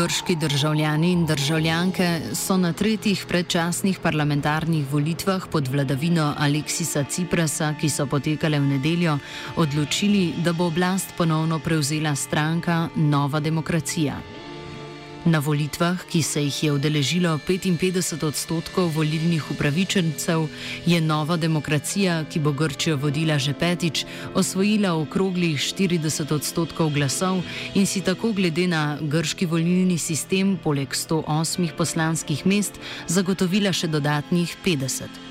Grški državljani in državljanke so na tretjih predčasnih parlamentarnih volitvah pod vladavino Aleksisa Ciprasa, ki so potekale v nedeljo, odločili, da bo oblast ponovno prevzela stranka Nova demokracija. Na volitvah, ki se jih je udeležilo 55 odstotkov volilnih upravičencev, je nova demokracija, ki bo Grčijo vodila že petič, osvojila okroglih 40 odstotkov glasov in si tako glede na grški volilni sistem poleg 108 poslanskih mest zagotovila še dodatnih 50.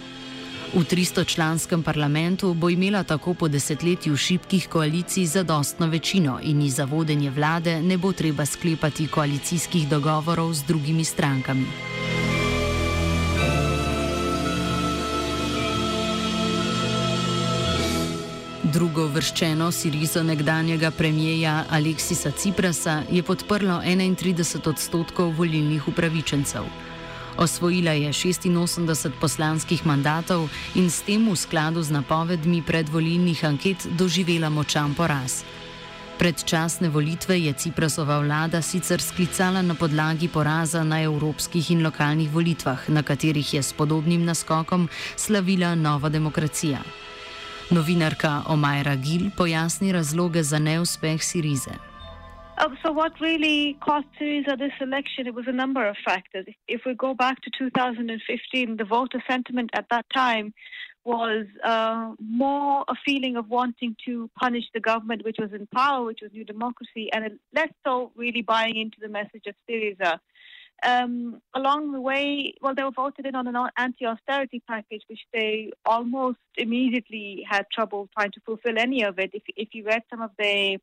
V 300-članskem parlamentu bo imela tako po desetletju šibkih koalicij zadostno večino in ji za vodenje vlade ne bo treba sklepati koalicijskih dogovorov z drugimi strankami. Drugo vrščeno Sirizo nekdanjega premijeja Aleksisa Ciprasa je podprlo 31 odstotkov volilnih upravičencev. Osvojila je 86 poslanskih mandatov in s tem v skladu z napovedmi predvolilnih anket doživela močan poraz. Predčasne volitve je Ciprasova vlada sicer sklicala na podlagi poraza na evropskih in lokalnih volitvah, na katerih je s podobnim naskokom slavila nova demokracija. Novinarka Omajra Gil pojasni razloge za neuspeh Sirize. Uh, so what really cost Syriza this election? It was a number of factors. If, we go back to 2015, the voter sentiment at that time was uh, more a feeling of wanting to punish the government which was in power, which was New Democracy, and less so really buying into the message of Syriza. Um, along the way, well, they were voted in on an anti-austerity package, which they almost immediately had trouble trying to fulfill any of it. If, if you read some of the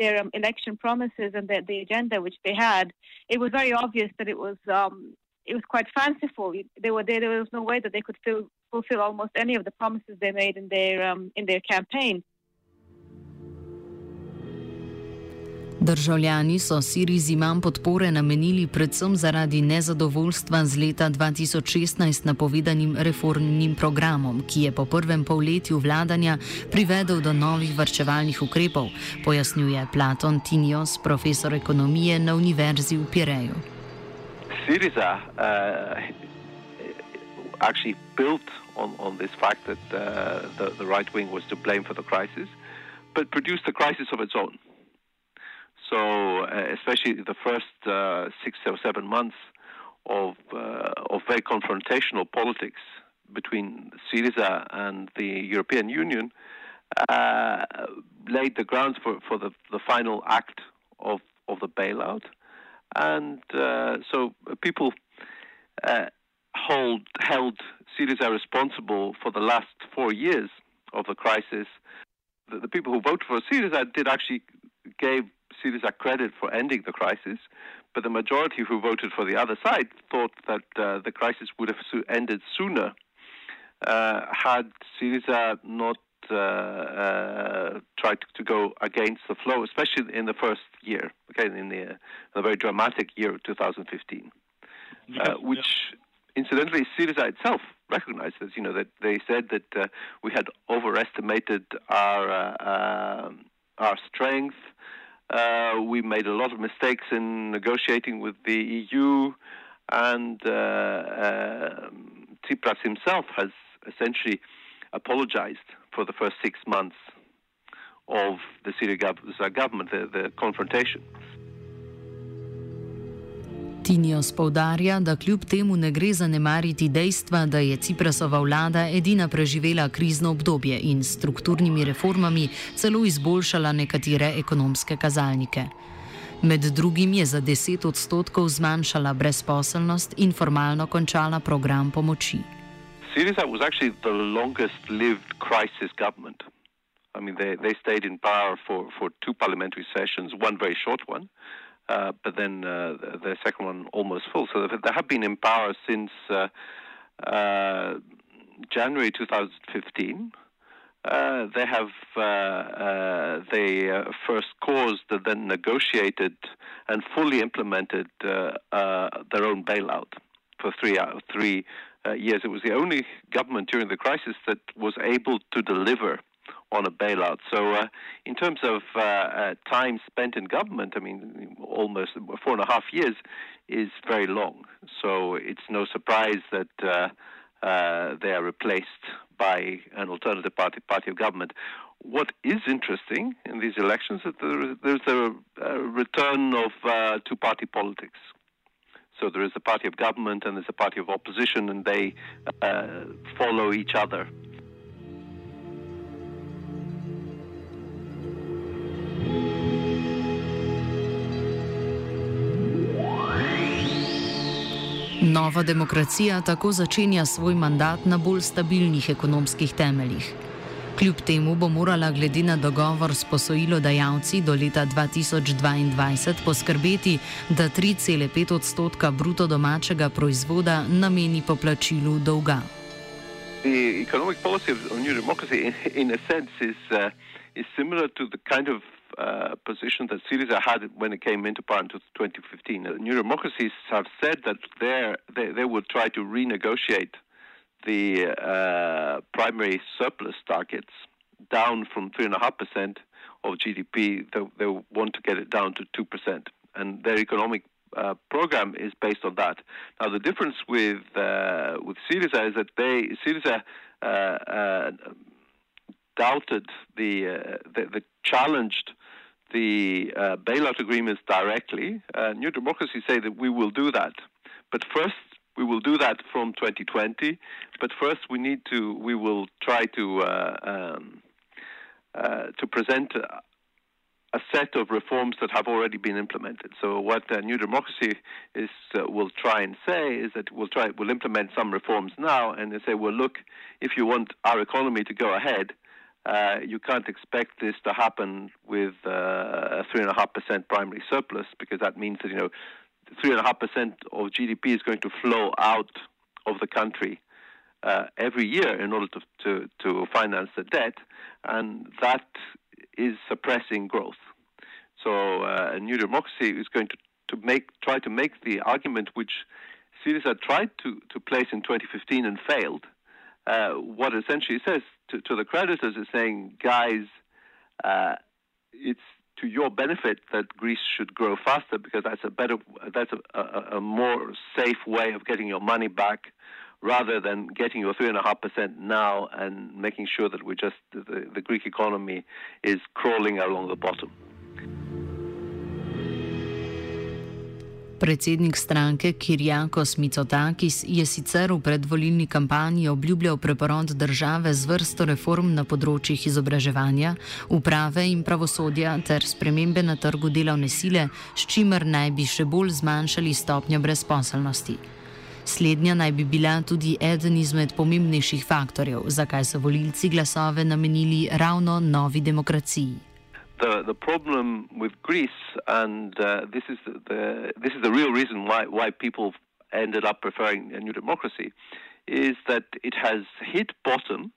their um, election promises and the, the, agenda which they had, it was very obvious that it was um, it was quite fanciful. They were there. There was no way that they could fill, fulfill almost any of the promises they made in their um, in their campaign. Državljani so Sirizi manj podpore namenili predvsem zaradi nezadovoljstva z leta 2016 napovedanim reformnim programom, ki je po prvem polletju vladanja privedel do novih varčevalnih ukrepov, pojasnjuje Platon Tinios, profesor ekonomije na Univerzi v Pireju. Siriza uh, actually built on, on this fact that uh, the, the right wing was to blame for the crisis, but produced a crisis of its own. So, uh, especially the first uh, six or seven months of uh, of very confrontational politics between Syriza and the European Union uh, laid the grounds for, for the, the final act of, of the bailout. And uh, so people uh, hold, held Syriza responsible for the last four years of the crisis. The, the people who voted for Syriza did actually gave Syriza credit for ending the crisis, but the majority who voted for the other side thought that uh, the crisis would have ended sooner uh, had Syriza not uh, uh tried to go against the flow, especially in the first year, okay, in the, the very dramatic year of 2015, uh, which incidentally Syriza itself recognized as you know that they said that uh, we had overestimated our our strength Uh, we made a lot of mistakes in negotiating with the EU, and uh, uh, Tsipras himself has essentially apologized for the first six months of the Syriza government, the, the confrontation. Tinios povdarja, da kljub temu ne gre zanemariti dejstva, da je Ciprasova vlada edina preživela krizno obdobje in s strukturnimi reformami celo izboljšala nekatere ekonomske kazalnike. Med drugim je za 10 odstotkov zmanjšala brezposelnost in formalno končala program pomoči. Syriza was actually the longest lived crisis government. I mean, they, they stayed in power for, for two parliamentary sessions, one very short one, uh, but then uh, the second one almost full. So they have been in power since uh, uh January 2015. Uh, they have uh, they first caused, then negotiated, and fully implemented their own bailout for three three years. It was the only government during the crisis that was able to deliver on a bailout. So, uh, in terms of uh, uh, time spent in government, I mean, almost four and a half years is very long. So, it's no surprise that uh, uh, they are replaced by an alternative party, party of government. What is interesting in these elections is that there's a, a return of uh, two party politics. So there is a party of government and there's a party of opposition, and they follow each other. Nova demokracija tako začenja svoj mandat na bolj stabilnih ekonomskih temeljih. Kljub temu bo morala glede na dogovor s posojilodajalci do leta 2022 poskrbeti, da 3,5 odstotka bruto domačega proizvoda nameni poplačilu dolga. The economic policy of new democracy, in, in a sense, is, uh, is similar to the kind of uh, position that Syriza had when it came into power in 2015. Uh, new democracies have said that they, they will try to renegotiate the uh, primary surplus targets down from 3.5% of GDP. They, they, want to get it down to 2%. And their economic uh, program is based on that. Now, the difference with uh, with Syriza is that they Syriza uh, doubted the, the, the challenged the uh, bailout agreements directly. Uh, New Democracy say that we will do that, but first we will do that from 2020. But first we need to we will try to uh, um, uh, to present a, set of reforms that have already been implemented. So what New Democracy is uh, will try and say is that we'll try we'll implement some reforms now, and they say, well, look, if you want our economy to go ahead uh, you can't expect this to happen with uh, a three and a half percent primary surplus because that means that you know three and a half percent of GDP is going to flow out of the country uh, every year in order to, to to finance the debt, and that is suppressing growth. So uh, a new democracy is going to, to make try to make the argument which Syriza tried to, to place in 2015 and failed uh, what essentially says to, to, the creditors is saying, guys, uh, it's to your benefit that Greece should grow faster because that's a better, that's a, a, a more safe way of getting your money back rather than getting your three and a half percent now and making sure that we just the, the Greek economy is crawling along the bottom. Predsednik stranke Kirjakos Mitsotakis je sicer v predvolilni kampanji obljubljal preporod države z vrsto reform na področjih izobraževanja, uprave in pravosodja ter spremembe na trgu delovne sile, s čimer naj bi še bolj zmanjšali stopnjo brezposelnosti. Slednja naj bi bila tudi eden izmed pomembnejših faktorjev, zakaj so volilci glasove namenili ravno novi demokraciji. The the problem with Greece, and uh, this is the, the, this is the real reason why why people ended up preferring a new democracy, is that it has hit bottom,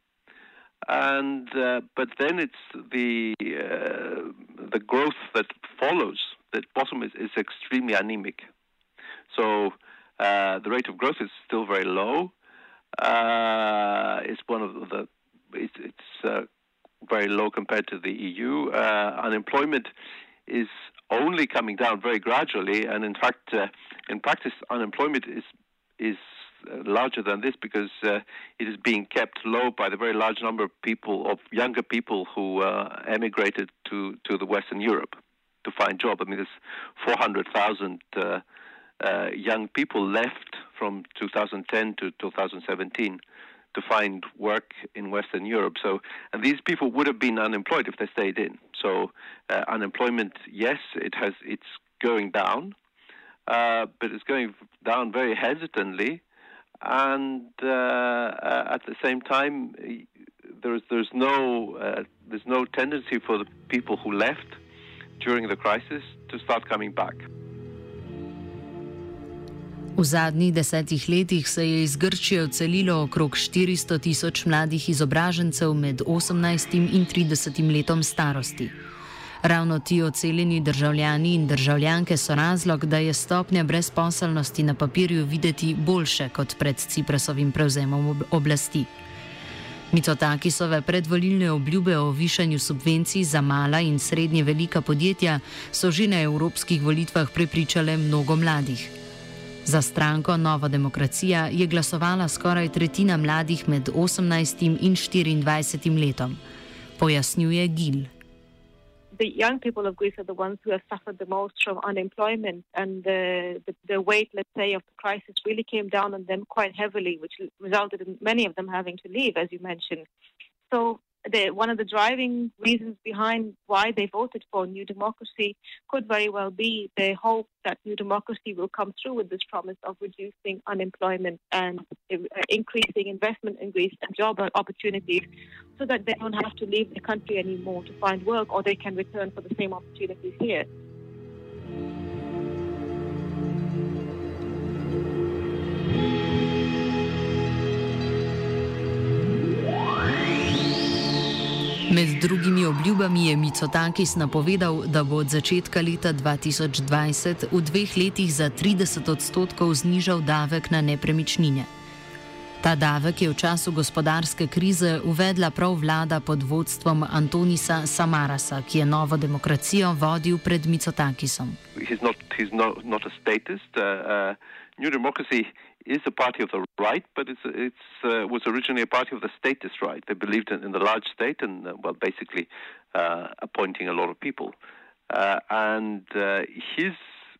and uh, but then it's the uh, the growth that follows that bottom is, is extremely anemic. So uh, the rate of growth is still very low. Uh, it's one of the it's, it's uh, very low compared to the EU. Uh, unemployment is only coming down very gradually, and in fact, uh, in practice, unemployment is is uh, larger than this because uh, it is being kept low by the very large number of people, of younger people who uh, emigrated to, to the Western Europe to find job. I mean, there's 400,000 uh, uh, young people left from 2010 to 2017 to find work in Western Europe. So, and these people would have been unemployed if they stayed in. So, uh, unemployment, yes, it has, it's going down, uh, but it's going down very hesitantly, and uh, uh at the same time, there's there's no uh, there's no tendency for the people who left during the crisis to start coming back. V zadnjih desetih letih se je iz Grčije odselilo okrog 400 tisoč mladih izobražencev med 18 in 30 letom starosti. Ravno ti odseljeni državljani in državljanke so razlog, da je stopnja brezposelnosti na papirju videti boljše kot pred Ciprasovim prevzemom oblasti. Micotakisove predvolilne obljube o višanju subvencij za mala in srednje velika podjetja so že na evropskih volitvah prepričale mnogo mladih. Za stranko Nova demokracija je glasovala skoraj tretjina mladih med 18 in 24 letom, pojasnjuje Gil. the young people of Greece are the ones who have suffered the most from unemployment, and the, the, the weight, let's say, of the crisis really came down on them quite heavily, which resulted in many of them having to leave, as you mentioned. So the, one of the driving reasons behind why they voted for New Democracy could very well be the hope that New Democracy will come through with this promise of reducing unemployment and uh, increasing investment in Greece and job opportunities so that they don't have to leave the country anymore to find work or they can return for the same opportunities here. Med drugimi obljubami je Micotakis napovedal, da bo od začetka leta 2020 v dveh letih za 30 odstotkov znižal davek na nepremičnine. Ta davek je v času gospodarske krize uvedla prav vlada pod vodstvom Antonisa Samarasa, ki je novo demokracijo vodil pred Micotakisom. He's not, he's not, not is a party of the right, but it's it's uh, was originally a party of the statist right. They believed in, in the large state and uh, well, basically uh, appointing a lot of people. Uh, and uh, his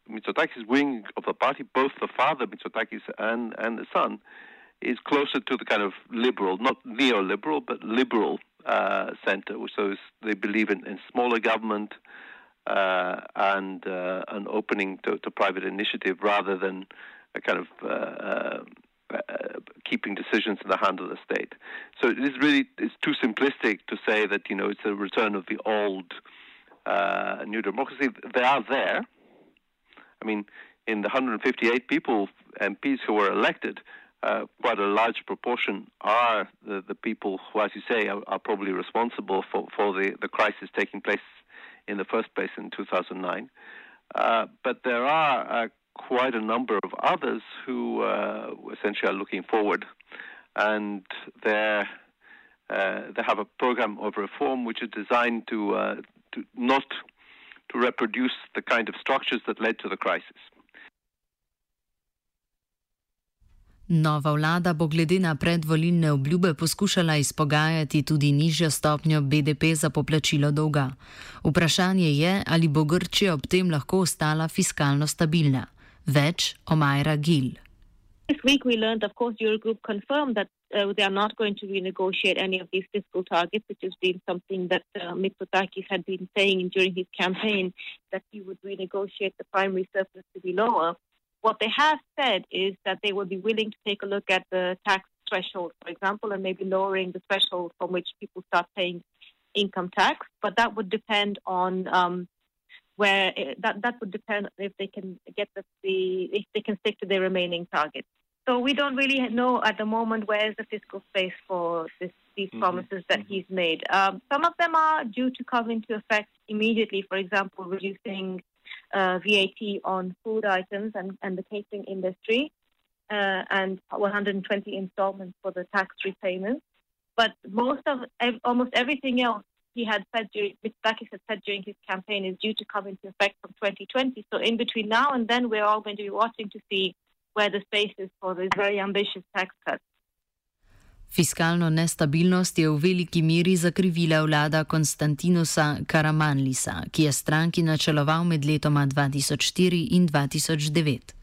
Mitsotakis' wing of the party, both the father Mitsotakis and and the son, is closer to the kind of liberal, not neoliberal, but liberal uh, center. So they believe in, in smaller government. and an opening to, to private initiative rather than kind of uh, uh, uh, keeping decisions in the hand of the state. So it is really it's too simplistic to say that you know it's a return of the old uh, new democracy. They are there. I mean, in the 158 people MPs who were elected, uh, quite a large proportion are the, the people who, as you say, are, are probably responsible for, for the, the crisis taking place in the first place in 2009. Uh, but there are quite a number of others who uh, essentially are looking forward, and they uh, they have a program of reform which is designed to uh, to not to reproduce the kind of structures that led to the crisis. Nova vlada bo glede na predvolilne obljube poskušala izpogajati tudi nižjo stopnjo BDP za poplačilo dolga. Vprašanje je, ali bo Grčija ob tem lahko ostala fiskalno stabilna. Več Gil. This week we learned, of course, Eurogroup confirmed that uh, they are not going to renegotiate any of these fiscal targets, which has been something that uh, Mitsotakis had been saying during his campaign, that he would renegotiate the primary surplus to be lower. What they have said is that they would be willing to take a look at the tax threshold, for example, and maybe lowering the threshold from which people start paying income tax. But that would depend on um, where it, that that would depend if they can get the, the if they can stick to their remaining targets. So we don't really know at the moment where is the fiscal space for this, these mm-hmm. promises that mm-hmm. he's made. Um, some of them are due to come into effect immediately. For example, reducing uh, VAT on food items and, and the catering industry, uh, and 120 installments for the tax repayments. But most of almost everything else he had said during, Mitsotakis had said during his campaign is due to come into effect from 2020. So in between now and then, we're all going to be watching to see where the space is for these very ambitious tax cuts. Fiskalno nestabilnost je v veliki meri zakrivila vlada Konstantinusa Karamanlisa, ki je stranki načeloval med letoma 2004 in 2009.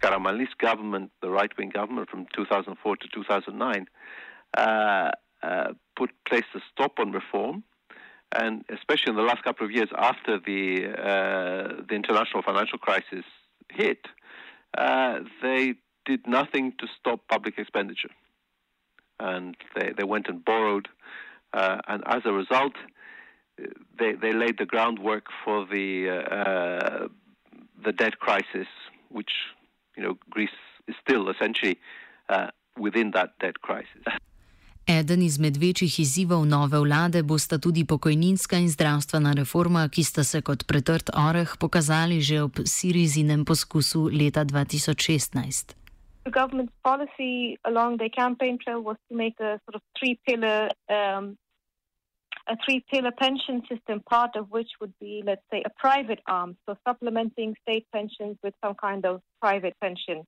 Karamanlis government, the right-wing government from 2004 to 2009, uh, uh, put place a stop on reform, and especially in the last couple of years after the uh, the international financial crisis hit, uh, they did nothing to stop public expenditure and they, they went and borrowed. Uh, and as a result, they, they laid the groundwork for the, uh, the debt crisis, which you know, Greece is still essentially uh, within that debt crisis. Eden izmed večjih izzivov nove vlade bosta tudi pokojninska in zdravstvena reforma, ki sta se kot pretrt oreh pokazali že ob Sirizinem poskusu leta 2016. the government's policy along their campaign trail was to make a sort of three pillar um, a three pillar pension system, part of which would be, let's say, a private arm, so supplementing state pensions with some kind of private pension.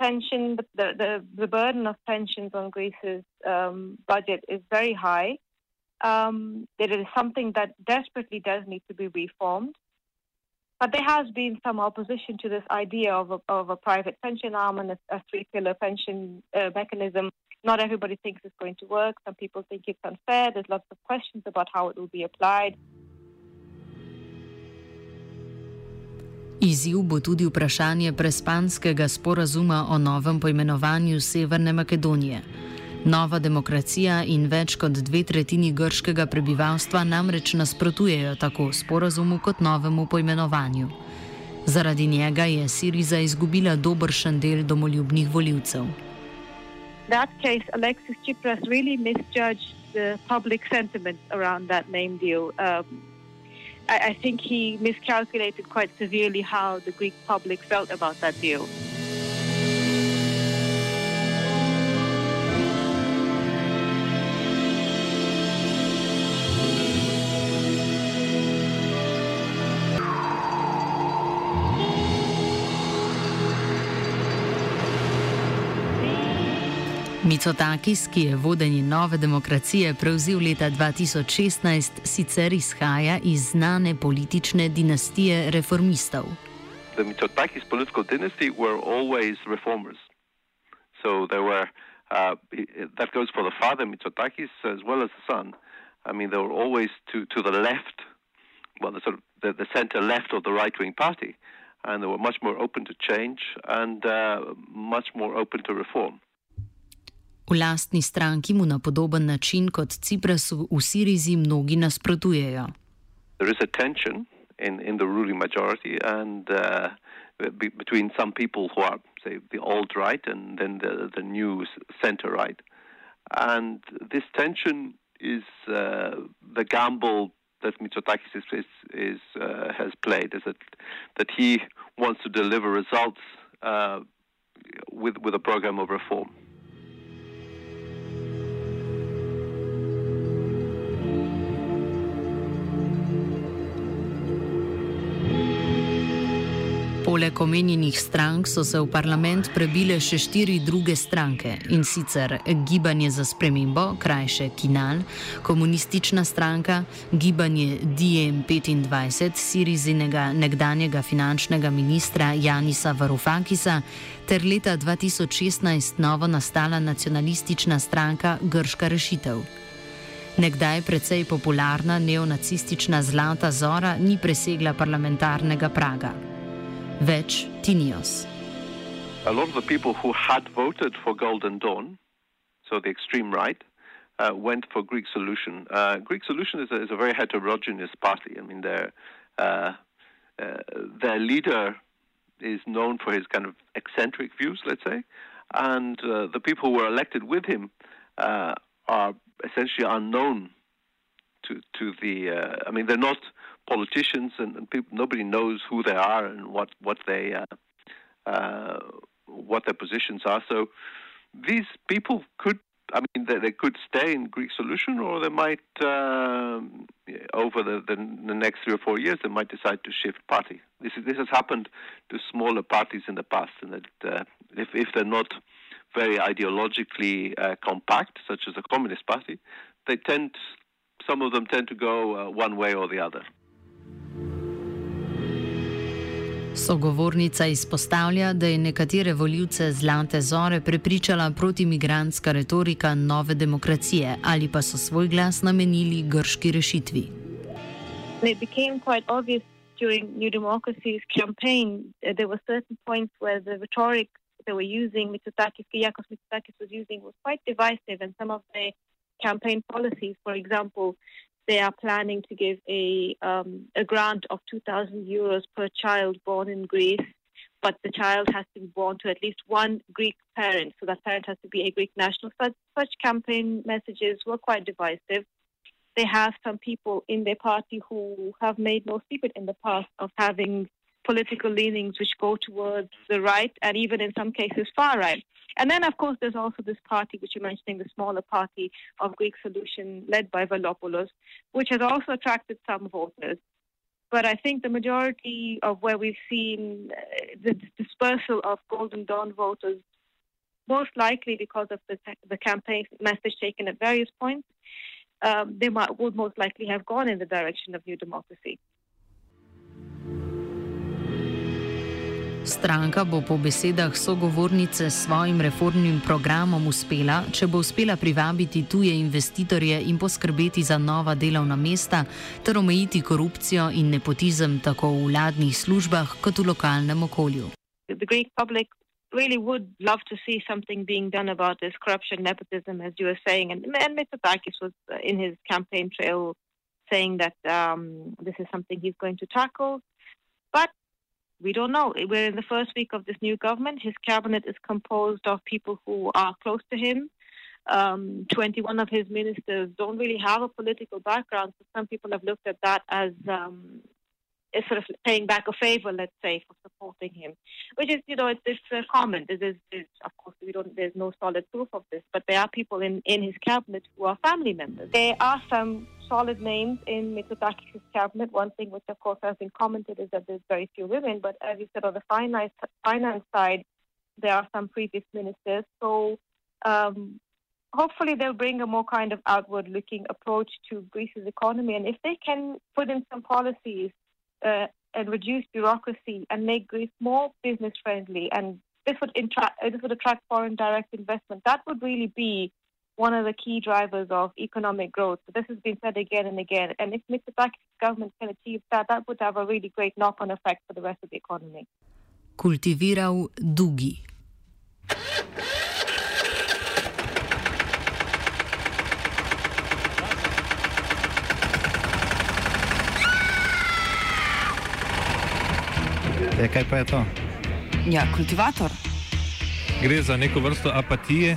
Pension, the, the, the burden of pensions on Greece's um, budget is very high. Um, it is something that desperately does need to be reformed. But there has been some opposition to this idea of a, of a private pension arm and a, a three pillar pension uh, mechanism. Not everybody thinks it's going to work. Some people think it's unfair. There's lots of questions about how it will be applied. Izziv bo tudi vprašanje prespanskega sporazuma o novem poimenovanju Severne Makedonije. Nova demokracija in več kot dve tretjini grškega prebivalstva namreč nasprotujejo tako sporazumu kot novemu poimenovanju. Zaradi njega je Siriza izgubila dobršen del domoljubnih voljivcev. That case, Alexis Tsipras really misjudged the public sentiment around that name deal. Um, I, think he miscalculated quite severely how the Greek public felt about that deal. Micotakis, ki je vodenje nove demokracije prevzel leta 2016, sicer izhaja iz znane politične dinastije reformistov. The Mitsotakis political dynasty were always reformers. So there were, uh, that goes for the father Mitsotakis as well as the son. I mean, they were always to, to the left, well, the, sort of the, the center left of the right wing party. And they were much more open to change and uh, much more open to reform. V lastni stranki mu na podoben način kot Ciprasu v Sirizi mnogi nasprotujejo. There is a tension in, in the ruling majority and uh, be, between some people who are, say, the old right and then the, the new center right. And this tension is uh, the gamble that Mitsotakis is, is, is uh, has played, is that, that he wants to deliver results uh, with, with a program of reform. Poleg omenjenih strank so se v parlament prebile še štiri druge stranke in sicer Gibanje za spremembo, krajše Kinal, komunistična stranka, Gibanje DM25 Sirizinega nekdanjega finančnega ministra Janisa Varufakisa ter leta 2016 novo nastala nacionalistična stranka Grška rešitev. Nekdaj precej popularna neonacistična Zlata Zora ni presegla parlamentarnega praga. Tinios. A lot of the people who had voted for Golden Dawn, so the extreme right, uh, went for Greek Solution. Uh, Greek Solution is a, is a, very heterogeneous party. I mean, their uh, uh, their leader is known for his kind of eccentric views, let's say, and uh, the people who were elected with him uh, are essentially unknown to to the. I mean, they're not politicians and, and, people. Nobody knows who they are and what what they uh, uh, what their positions are. So these people could I mean, they, they, could stay in Greek solution, or they might, uh, over the, the, the, next three or four years, they might decide to shift party. This, is, this has happened to smaller parties in the past, and that uh, if, if they're not very ideologically uh, compact, such as the Communist Party, they tend, some of them tend to go uh, one way or the other. Sogovornica izpostavlja, da je nekatere voljivce Zlate zore prepričala protimigranska retorika nove demokracije ali pa so svoj glas namenili grški rešitvi. During New Democracy's campaign, uh, there were certain points where the rhetoric they were using, Mitsotakis, Kyriakos Mitsotakis was using, was quite divisive, and some of the campaign policies, for example, they are planning to give a um, a grant of 2,000 euros per child born in Greece, but the child has to be born to at least one Greek parent, so that parent has to be a Greek national. Such, such campaign messages were quite divisive. They have some people in their party who have made no secret in the past of having political leanings which go towards the right and even in some cases far right. And then, of course, there's also this party, which you're mentioning, the smaller party of Greek Solution, led by Velopoulos, which has also attracted some voters. But I think the majority of where we've seen uh, the dispersal of Golden Dawn voters, most likely because of the, the campaign message taken at various points, um, they might, would most likely have gone in the direction of new democracy. Stranka bo po besedah sogovornice s svojim reformnim programom uspela, če bo uspela privabiti tuje investitorje in poskrbeti za nova delovna mesta ter omejiti korupcijo in nepotizem tako v vladnih službah kot v lokalnem okolju. Really would love to see something being done about this corruption, nepotism, as you were saying. And, and Mitsotakis was uh, in his campaign trail saying that um, this is something he's going to tackle. But We don't know. We're in the first week of this new government. His cabinet is composed of people who are close to him. Um, 21 of his ministers don't really have a political background, so some people have looked at that as um, sort of paying back a favor, let's say, for supporting him, which is, you know, it's, it's uh, common. This is, is, of course, we don't. There's no solid proof of this, but there are people in in his cabinet who are family members. There are some solid names in Mitsotakis' cabinet. One thing which, of course, has been commented is that there's very few women. But as you said, on the finance, finance side, there are some previous ministers. So um, hopefully they'll bring a more kind of outward looking approach to Greece's economy. And if they can put in some policies uh, and reduce bureaucracy and make Greece more business friendly and this would, intra- this would attract foreign direct investment, that would really be one of the key drivers of economic growth. So this has been said again and again. And if Mitsotakis' government can achieve that, that would have a really great knock-on effect for the rest of the economy. Kultiviral Dugi. E, kaj pa je to? Ja, kultivator. Gre za neko vrsto apatije,